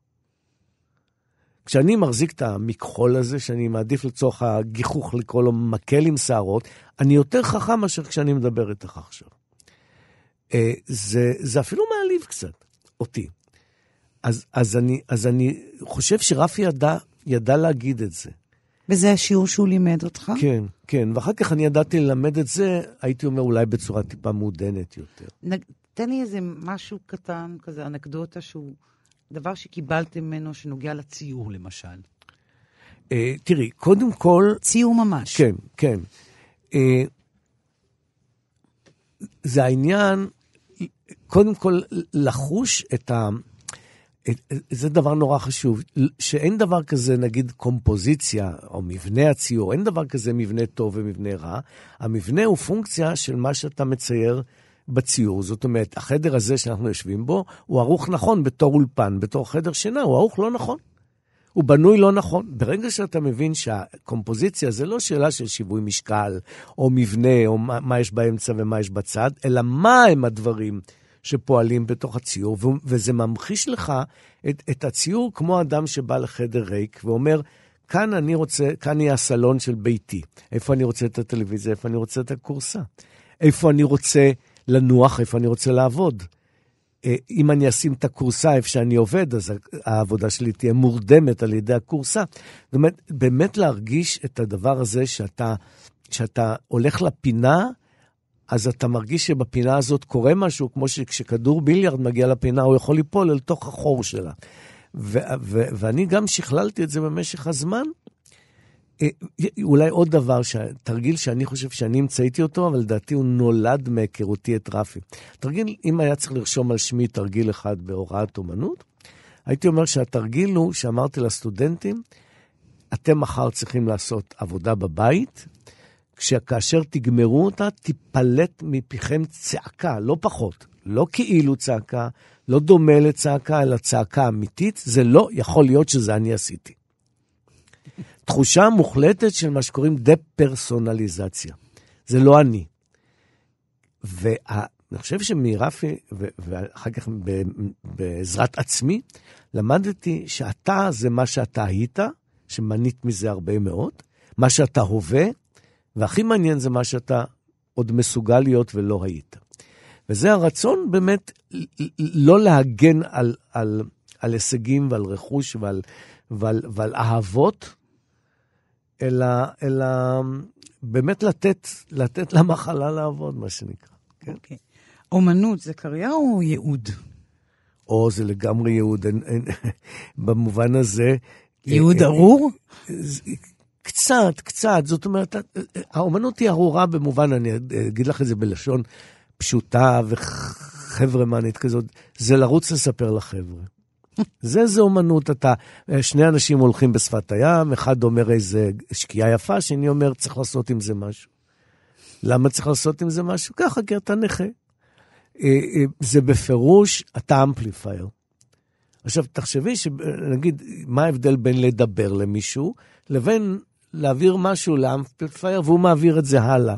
כשאני מחזיק את המכחול הזה, שאני מעדיף לצורך הגיחוך לקרוא לו מקל עם שערות, אני יותר חכם מאשר כשאני מדבר איתך עכשיו. אה, זה, זה אפילו מעליב קצת אותי. אז, אז, אני, אז אני חושב שרפי ידע, ידע להגיד את זה. וזה השיעור שהוא לימד אותך? כן, כן. ואחר כך אני ידעתי ללמד את זה, הייתי אומר אולי בצורה טיפה מעודנת יותר. נג... תן לי איזה משהו קטן, כזה אנקדוטה שהוא דבר שקיבלתם ממנו שנוגע לציור, למשל. אה, תראי, קודם כל, ציור ממש. כן, כן. אה, זה העניין, קודם כל, לחוש את ה... זה דבר נורא חשוב, שאין דבר כזה, נגיד, קומפוזיציה, או מבנה הציור, אין דבר כזה מבנה טוב ומבנה רע. המבנה הוא פונקציה של מה שאתה מצייר בציור. זאת אומרת, החדר הזה שאנחנו יושבים בו, הוא ערוך נכון בתור אולפן, בתור חדר שינה, הוא ערוך לא נכון. הוא בנוי לא נכון. ברגע שאתה מבין שהקומפוזיציה זה לא שאלה של שיווי משקל, או מבנה, או מה, מה יש באמצע ומה יש בצד, אלא מה הם הדברים שפועלים בתוך הציור, וזה ממחיש לך את, את הציור כמו אדם שבא לחדר ריק ואומר, כאן אני רוצה, כאן יהיה הסלון של ביתי. איפה אני רוצה את הטלוויזיה, איפה אני רוצה את הכורסה. איפה אני רוצה לנוח, איפה אני רוצה לעבוד. אה, אם אני אשים את הכורסה איפה שאני עובד, אז העבודה שלי תהיה מורדמת על ידי הכורסה. זאת אומרת, באמת להרגיש את הדבר הזה שאתה, שאתה הולך לפינה אז אתה מרגיש שבפינה הזאת קורה משהו, כמו שכשכדור ביליארד מגיע לפינה, הוא יכול ליפול אל תוך החור שלה. ו- ו- ואני גם שכללתי את זה במשך הזמן. אה, אולי עוד דבר, תרגיל שאני חושב שאני המצאתי אותו, אבל לדעתי הוא נולד מהיכרותי את רפי. תרגיל, אם היה צריך לרשום על שמי תרגיל אחד בהוראת אומנות, הייתי אומר שהתרגיל הוא שאמרתי לסטודנטים, אתם מחר צריכים לעשות עבודה בבית, כשכאשר תגמרו אותה, תיפלט מפיכם צעקה, לא פחות. לא כאילו צעקה, לא דומה לצעקה, אלא צעקה אמיתית. זה לא יכול להיות שזה אני עשיתי. תחושה מוחלטת של מה שקוראים דה-פרסונליזציה. זה לא אני. ואני חושב שמרפי, ואחר כך בעזרת עצמי, למדתי שאתה זה מה שאתה היית, שמנית מזה הרבה מאוד, מה שאתה הווה, והכי מעניין זה מה שאתה עוד מסוגל להיות ולא היית. וזה הרצון באמת לא להגן על, על, על הישגים ועל רכוש ועל, ועל, ועל אהבות, אלא, אלא באמת לתת, לתת למחלה לעבוד, מה שנקרא. כן? Okay. אוקיי. אומנות זה קריירה או ייעוד? או, זה לגמרי ייעוד. אין, אין, במובן הזה... ייעוד אה, ארור? קצת, קצת. זאת אומרת, האומנות היא ארורה במובן, אני אגיד לך את זה בלשון פשוטה וחברמנית כזאת, זה לרוץ לספר לחבר'ה. זה זה אומנות, אתה, שני אנשים הולכים בשפת הים, אחד אומר איזה שקיעה יפה, שני אומר צריך לעשות עם זה משהו. למה צריך לעשות עם זה משהו? ככה, כי אתה נכה. אה, אה, זה בפירוש, אתה amplifier. עכשיו, תחשבי שנגיד, מה ההבדל בין לדבר למישהו לבין להעביר משהו ל amplifier והוא מעביר את זה הלאה.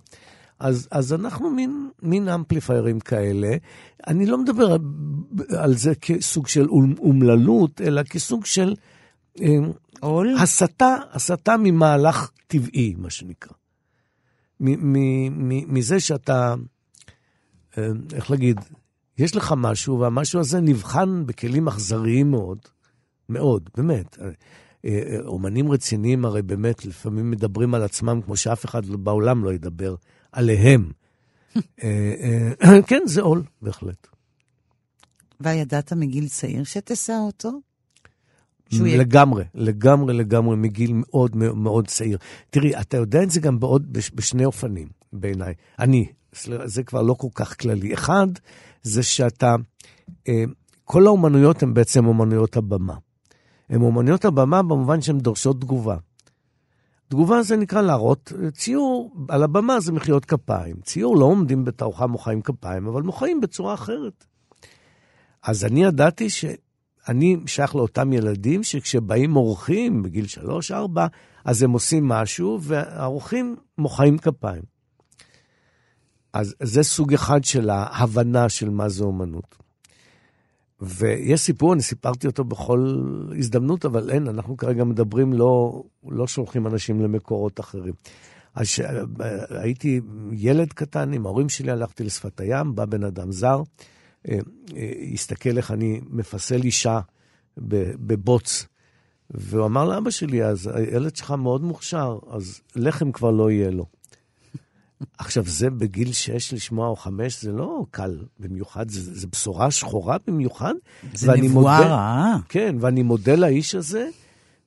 אז, אז אנחנו מין, מין אמפליפיירים כאלה. אני לא מדבר על זה כסוג של אומללות, אלא כסוג של עול? אה, הסתה, הסתה ממהלך טבעי, מה שנקרא. מזה שאתה, אה, איך להגיד, יש לך משהו, והמשהו הזה נבחן בכלים אכזריים מאוד, מאוד, באמת. אה, אומנים רציניים הרי באמת לפעמים מדברים על עצמם כמו שאף אחד בעולם לא ידבר עליהם. אה, אה, כן, זה עול, בהחלט. וידעת מגיל צעיר שתשא אותו? לגמרי, לגמרי, לגמרי, מגיל מאוד מאוד צעיר. תראי, אתה יודע את זה גם בעוד, בשני אופנים, בעיניי. אני, זה כבר לא כל כך כללי. אחד, זה שאתה, כל האומנויות הן בעצם אומנויות הבמה. הן אומנויות הבמה במובן שהן דורשות תגובה. תגובה זה נקרא להראות, ציור על הבמה זה מחיאות כפיים. ציור לא עומדים בתערוכה מוחאים כפיים, אבל מוחאים בצורה אחרת. אז אני ידעתי שאני שייך לאותם ילדים שכשבאים אורחים בגיל 3-4, אז הם עושים משהו, והאורחים מוחאים כפיים. אז זה סוג אחד של ההבנה של מה זה אומנות. ויש סיפור, אני סיפרתי אותו בכל הזדמנות, אבל אין, אנחנו כרגע מדברים, לא, לא שולחים אנשים למקורות אחרים. אז הייתי ילד קטן עם ההורים שלי, הלכתי לשפת הים, בא בן אדם זר, אה, אה, הסתכל איך אני מפסל אישה בבוץ, והוא אמר לאבא שלי, אז הילד שלך מאוד מוכשר, אז לחם כבר לא יהיה לו. עכשיו, זה בגיל 6 לשמוע או 5, זה לא קל במיוחד, זה, זה בשורה שחורה במיוחד. זה נבואה רעה. כן, ואני מודה לאיש הזה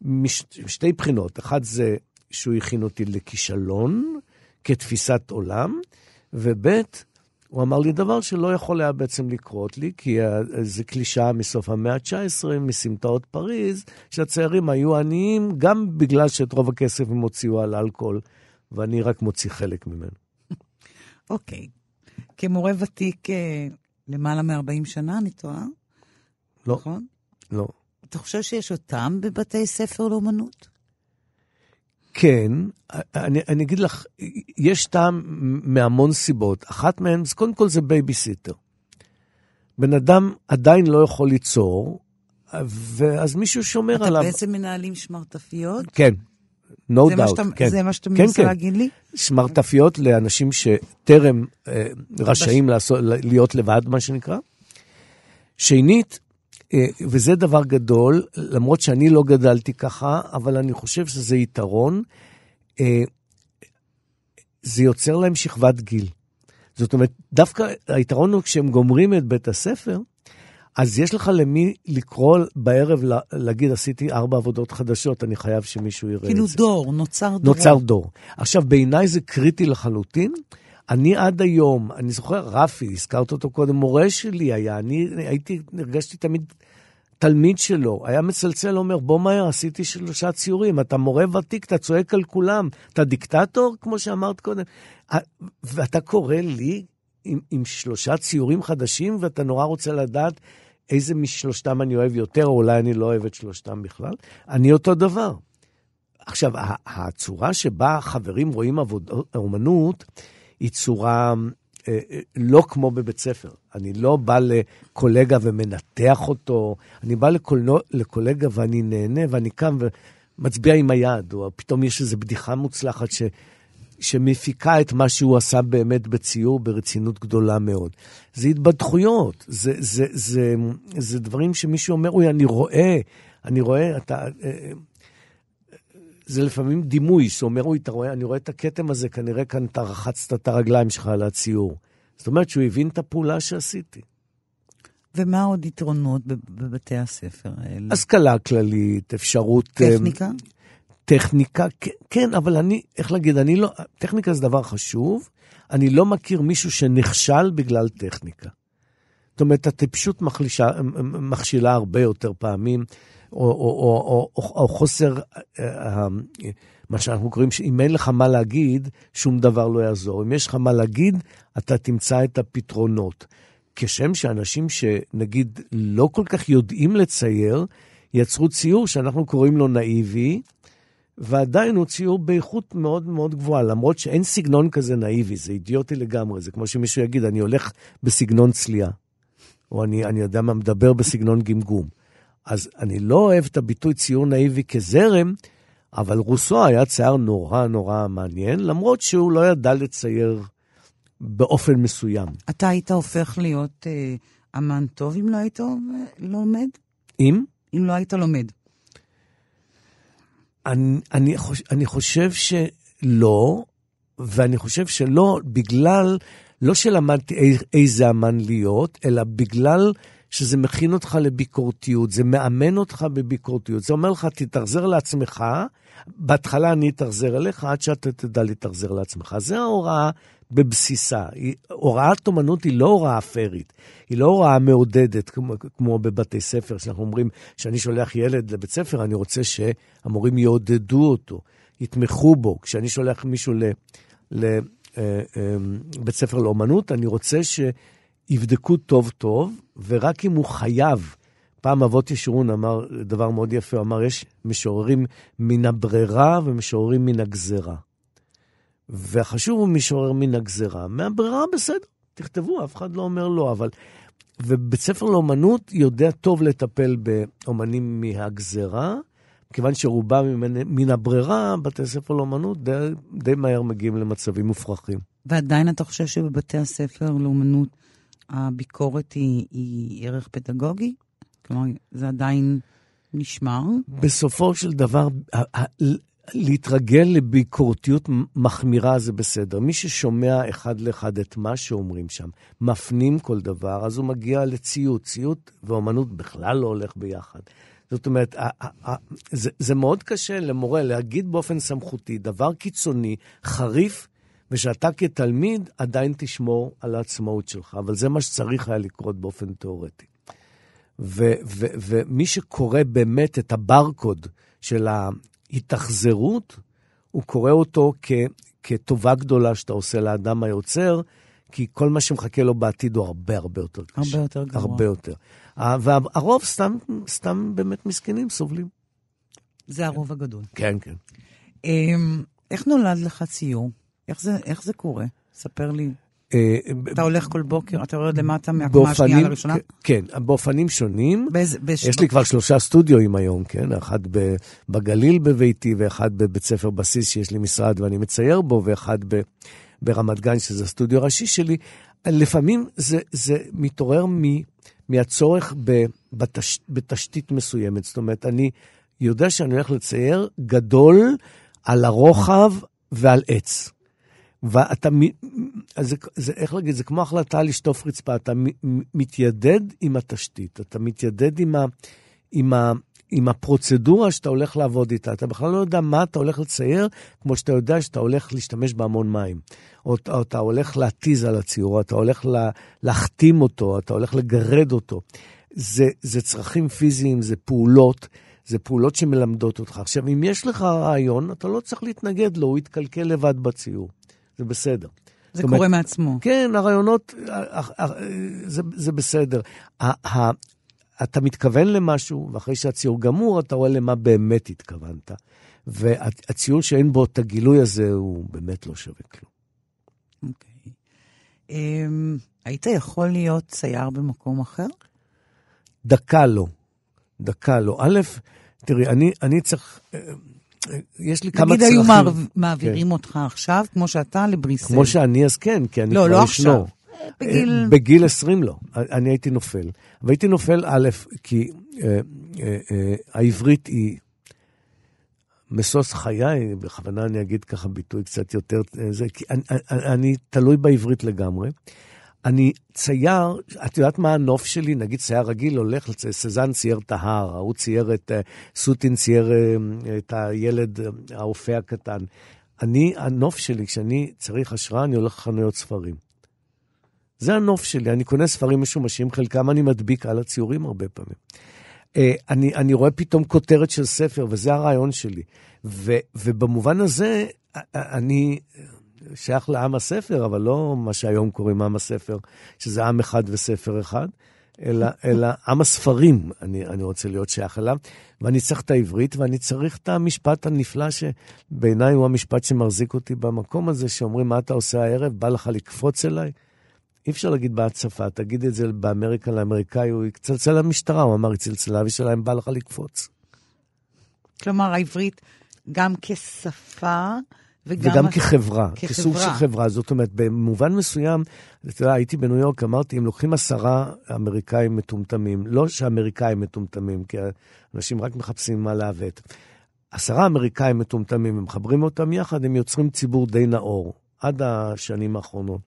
משתי בחינות. אחד זה שהוא הכין אותי לכישלון כתפיסת עולם, וב' הוא אמר לי דבר שלא יכול היה בעצם לקרות לי, כי זה קלישאה מסוף המאה ה-19, מסמטאות פריז, שהצעירים היו עניים גם בגלל שאת רוב הכסף הם הוציאו על אלכוהול, ואני רק מוציא חלק ממנו. אוקיי. כמורה ותיק אה, למעלה מ-40 שנה, אני טועה? לא. נכון? לא. אתה חושב שיש אותם בבתי ספר לאומנות? כן, אני, אני אגיד לך, יש טעם מהמון סיבות. אחת מהן, קודם כל זה בייביסיטר. בן אדם עדיין לא יכול ליצור, ואז מישהו שומר אתה עליו. אתה בעצם מנהלים שמרטפיות? כן, no זה doubt, שאתה, כן. זה מה שאתה כן, מנסה כן. להגיד לי? שמרטפיות לאנשים שטרם אה, רשאים לעשות, להיות לבד, מה שנקרא. שנית, אה, וזה דבר גדול, למרות שאני לא גדלתי ככה, אבל אני חושב שזה יתרון, אה, זה יוצר להם שכבת גיל. זאת אומרת, דווקא היתרון הוא כשהם גומרים את בית הספר, אז יש לך למי לקרוא בערב, להגיד, עשיתי ארבע עבודות חדשות, אני חייב שמישהו יראה כאילו את זה. כאילו דור, נוצר דור. נוצר דור. עכשיו, בעיניי זה קריטי לחלוטין. אני עד היום, אני זוכר, רפי, הזכרת אותו קודם, מורה שלי היה, אני הייתי, הרגשתי תמיד תלמיד שלו, היה מצלצל, אומר, בוא מהר, עשיתי שלושה ציורים, אתה מורה ותיק, אתה צועק על כולם, אתה דיקטטור, כמו שאמרת קודם, ואתה קורא לי עם, עם שלושה ציורים חדשים, ואתה נורא רוצה לדעת איזה משלושתם אני אוהב יותר, או אולי אני לא אוהב את שלושתם בכלל. אני אותו דבר. עכשיו, הצורה שבה חברים רואים עבוד, אומנות, היא צורה אה, אה, לא כמו בבית ספר. אני לא בא לקולגה ומנתח אותו, אני בא לקולנו, לקולגה ואני נהנה, ואני קם ומצביע עם היד, או פתאום יש איזו בדיחה מוצלחת ש... שמפיקה את מה שהוא עשה באמת בציור ברצינות גדולה מאוד. זה התבדחויות, זה, זה, זה, זה, זה דברים שמישהו אומר, אוי, אני רואה, אני רואה, אתה... אה, זה לפעמים דימוי שאומר, אוי, אתה רואה, אני רואה את הכתם הזה, כנראה כאן אתה רחצת את הרגליים שלך על הציור. זאת אומרת שהוא הבין את הפעולה שעשיתי. ומה עוד יתרונות בבתי הספר האלה? השכלה כללית, אפשרות... טכניקה? טכניקה, כן, אבל אני, איך להגיד, אני לא, טכניקה זה דבר חשוב, אני לא מכיר מישהו שנכשל בגלל טכניקה. זאת אומרת, הטיפשות מחלישה, מכשילה הרבה יותר פעמים, או, או, או, או, או חוסר, אה, מה שאנחנו קוראים, שאם אין לך מה להגיד, שום דבר לא יעזור. אם יש לך מה להגיד, אתה תמצא את הפתרונות. כשם שאנשים שנגיד לא כל כך יודעים לצייר, יצרו ציור שאנחנו קוראים לו נאיבי, ועדיין הוא ציור באיכות מאוד מאוד גבוהה, למרות שאין סגנון כזה נאיבי, זה אידיוטי לגמרי, זה כמו שמישהו יגיד, אני הולך בסגנון צליעה, או אני, אני יודע מה, מדבר בסגנון גמגום. אז אני לא אוהב את הביטוי ציור נאיבי כזרם, אבל רוסו היה צייר נורא נורא מעניין, למרות שהוא לא ידע לצייר באופן מסוים. אתה היית הופך להיות אה, אמן טוב אם לא היית לומד? אם? אם לא היית לומד. אני, אני, חוש, אני חושב שלא, ואני חושב שלא בגלל, לא שלמדתי איזה אמן להיות, אלא בגלל שזה מכין אותך לביקורתיות, זה מאמן אותך בביקורתיות. זה אומר לך, תתאכזר לעצמך, בהתחלה אני אתאכזר אליך עד שאתה תדע להתאכזר לעצמך. זה ההוראה בבסיסה. הוראת אומנות היא לא הוראה פיירית, היא לא הוראה מעודדת, כמו, כמו בבתי ספר, שאנחנו אומרים, כשאני שולח ילד לבית ספר, אני רוצה שהמורים יעודדו אותו, יתמכו בו. כשאני שולח מישהו לבית אה, אה, ספר לאומנות, אני רוצה שיבדקו טוב-טוב, ורק אם הוא חייב, פעם אבות ישורון אמר דבר מאוד יפה, הוא אמר, יש משוררים מן הברירה ומשוררים מן הגזרה. והחשוב הוא משורר מן הגזרה. מהברירה בסדר, תכתבו, אף אחד לא אומר לא, אבל... ובית ספר לאומנות יודע טוב לטפל באומנים מהגזרה, כיוון שרובם מן הברירה, בתי ספר לאומנות די, די מהר מגיעים למצבים מופרכים. ועדיין אתה חושב שבבתי הספר לאומנות הביקורת היא, היא ערך פדגוגי? כלומר, זה עדיין נשמר? בסופו של דבר, להתרגל לביקורתיות מחמירה זה בסדר. מי ששומע אחד לאחד את מה שאומרים שם, מפנים כל דבר, אז הוא מגיע לציות. ציות ואומנות בכלל לא הולך ביחד. זאת אומרת, זה, מאוד קשה למורה להגיד באופן סמכותי דבר קיצוני, חריף, ושאתה כתלמיד עדיין תשמור על העצמאות שלך, אבל זה מה שצריך היה לקרות באופן תיאורטי. ומי שקורא באמת את הברקוד של התאכזרות, הוא קורא אותו כ, כטובה גדולה שאתה עושה לאדם היוצר, כי כל מה שמחכה לו בעתיד הוא הרבה הרבה יותר קשה. הרבה יותר גרוע. הרבה יותר. והרוב סתם, סתם באמת מסכנים, סובלים. זה הרוב הגדול. כן, כן. אמ, איך נולד לך ציור? איך זה, איך זה קורה? ספר לי. אה, אתה הולך כל בוקר, אתה יורד למטה מהקומה השנייה לראשונה? כן, באופנים שונים. יש לי כבר שלושה סטודיואים היום, כן? אחד בגליל בביתי, ואחד בבית ספר בסיס שיש לי משרד ואני מצייר בו, ואחד ברמת גן, שזה הסטודיו הראשי שלי. לפעמים זה, מתעורר מהצורך בתשתית מסוימת. זאת אומרת, אני יודע שאני הולך לצייר גדול על הרוחב ועל עץ. ואתה, אז זה, זה, איך להגיד, זה כמו החלטה לשטוף רצפה, אתה מתיידד עם התשתית, אתה מתיידד עם, ה, עם, ה, עם הפרוצדורה שאתה הולך לעבוד איתה. אתה בכלל לא יודע מה אתה הולך לצייר, כמו שאתה יודע שאתה הולך להשתמש בהמון מים. או, או אתה הולך להתיז על הציור, או אתה הולך לה, להחתים אותו, אתה הולך לגרד אותו. זה, זה צרכים פיזיים, זה פעולות. זה פעולות שמלמדות אותך. עכשיו, אם יש לך רעיון, אתה לא צריך להתנגד לו, הוא יתקלקל לבד בציור. זה בסדר. זה קורה אומרת, מעצמו. כן, הרעיונות, זה, זה בסדר. אתה מתכוון למשהו, ואחרי שהציור גמור, אתה רואה למה באמת התכוונת. והציור שאין בו את הגילוי הזה, הוא באמת לא שווה כלום. אוקיי. Okay. Um, היית יכול להיות צייר במקום אחר? דקה לא. דקה לא. א', תראי, אני, אני צריך... יש לי כמה צרכים. נגיד היו מעבירים כן. אותך עכשיו, כמו שאתה, לבריסל. כמו שאני, אז כן, כי אני לא, כבר לא עכשיו. בגיל... אה, בגיל 20 לא, אני הייתי נופל. והייתי נופל, א', כי אה, אה, אה, העברית היא משוש חיי, בכוונה אני אגיד ככה ביטוי קצת יותר, זה, כי אני, אני, אני תלוי בעברית לגמרי. אני צייר, את יודעת מה הנוף שלי? נגיד צייר רגיל הולך, סזן צייר את ההר, ההוא צייר את, אה, סוטין צייר אה, את הילד, האופה הקטן. אני, הנוף שלי, כשאני צריך השראה, אני הולך לחנויות ספרים. זה הנוף שלי, אני קונה ספרים משומשים, חלקם אני מדביק על הציורים הרבה פעמים. אני, אני רואה פתאום כותרת של ספר, וזה הרעיון שלי. ו, ובמובן הזה, אני שייך לעם הספר, אבל לא מה שהיום קוראים עם הספר, שזה עם אחד וספר אחד, אלא, אלא עם הספרים, אני, אני רוצה להיות שייך אליו. ואני צריך את העברית, ואני צריך את המשפט הנפלא, שבעיניי הוא המשפט שמחזיק אותי במקום הזה, שאומרים, מה אתה עושה הערב? בא לך לקפוץ אליי? אי אפשר להגיד בהצפה, תגיד את זה באמריקה לאמריקאי, הוא יצלצל למשטרה, הוא אמר, היא צלצלה ושלהם, בא לך לקפוץ. כלומר, העברית גם כשפה, וגם, וגם כחברה, כחברה, כסוג של חברה. זאת אומרת, במובן מסוים, אתה יודע, הייתי בניו יורק, אמרתי, אם לוקחים עשרה אמריקאים מטומטמים, לא שאמריקאים מטומטמים, כי אנשים רק מחפשים מה לעוות. עשרה אמריקאים מטומטמים, הם מחברים אותם יחד, הם יוצרים ציבור די נאור, עד השנים האחרונות.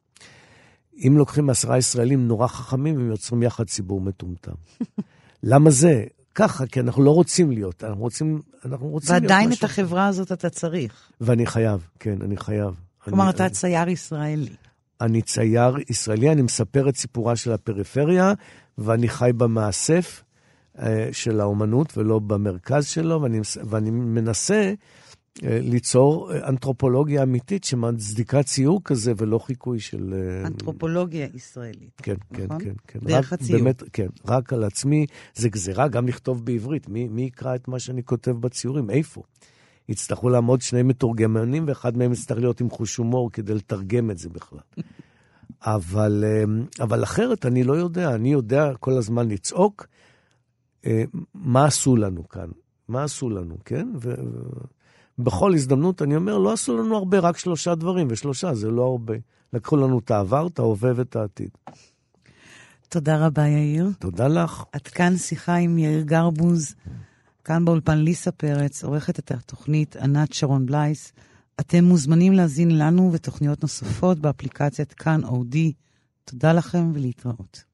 אם לוקחים עשרה ישראלים נורא חכמים, הם יוצרים יחד ציבור מטומטם. למה זה? ככה, כי אנחנו לא רוצים להיות, אנחנו רוצים, אנחנו רוצים להיות משהו. ועדיין את החברה הזאת אתה צריך. ואני חייב, כן, אני חייב. כלומר, אני, אתה אני, צייר ישראלי. אני צייר ישראלי, אני מספר את סיפורה של הפריפריה, ואני חי במאסף אה, של האומנות ולא במרכז שלו, ואני, ואני מנסה ליצור אה, אנתרופולוגיה אמיתית שמצדיקה ציור כזה ולא חיקוי של... אה, אנתרופולוגיה ישראלית. כן, כן, נכון? כן, כן. דרך רק, הציור. באמת, כן, רק על עצמי. זה גזירה גם לכתוב בעברית. מי, מי יקרא את מה שאני כותב בציורים? איפה? יצטרכו לעמוד שני מתורגמנים, ואחד מהם יצטרך להיות עם חוש הומור כדי לתרגם את זה בכלל. אבל, אבל אחרת אני לא יודע. אני יודע כל הזמן לצעוק מה עשו לנו כאן. מה עשו לנו, כן? ו... בכל הזדמנות אני אומר, לא עשו לנו הרבה, רק שלושה דברים, ושלושה זה לא הרבה. לקחו לנו את העבר, את ההווה ואת העתיד. תודה רבה, יאיר. תודה לך. עד כאן שיחה עם יאיר גרבוז, כאן באולפן ליסה פרץ, עורכת את התוכנית ענת שרון בלייס. אתם מוזמנים להזין לנו ותוכניות נוספות באפליקציית כאן אודי. תודה לכם ולהתראות.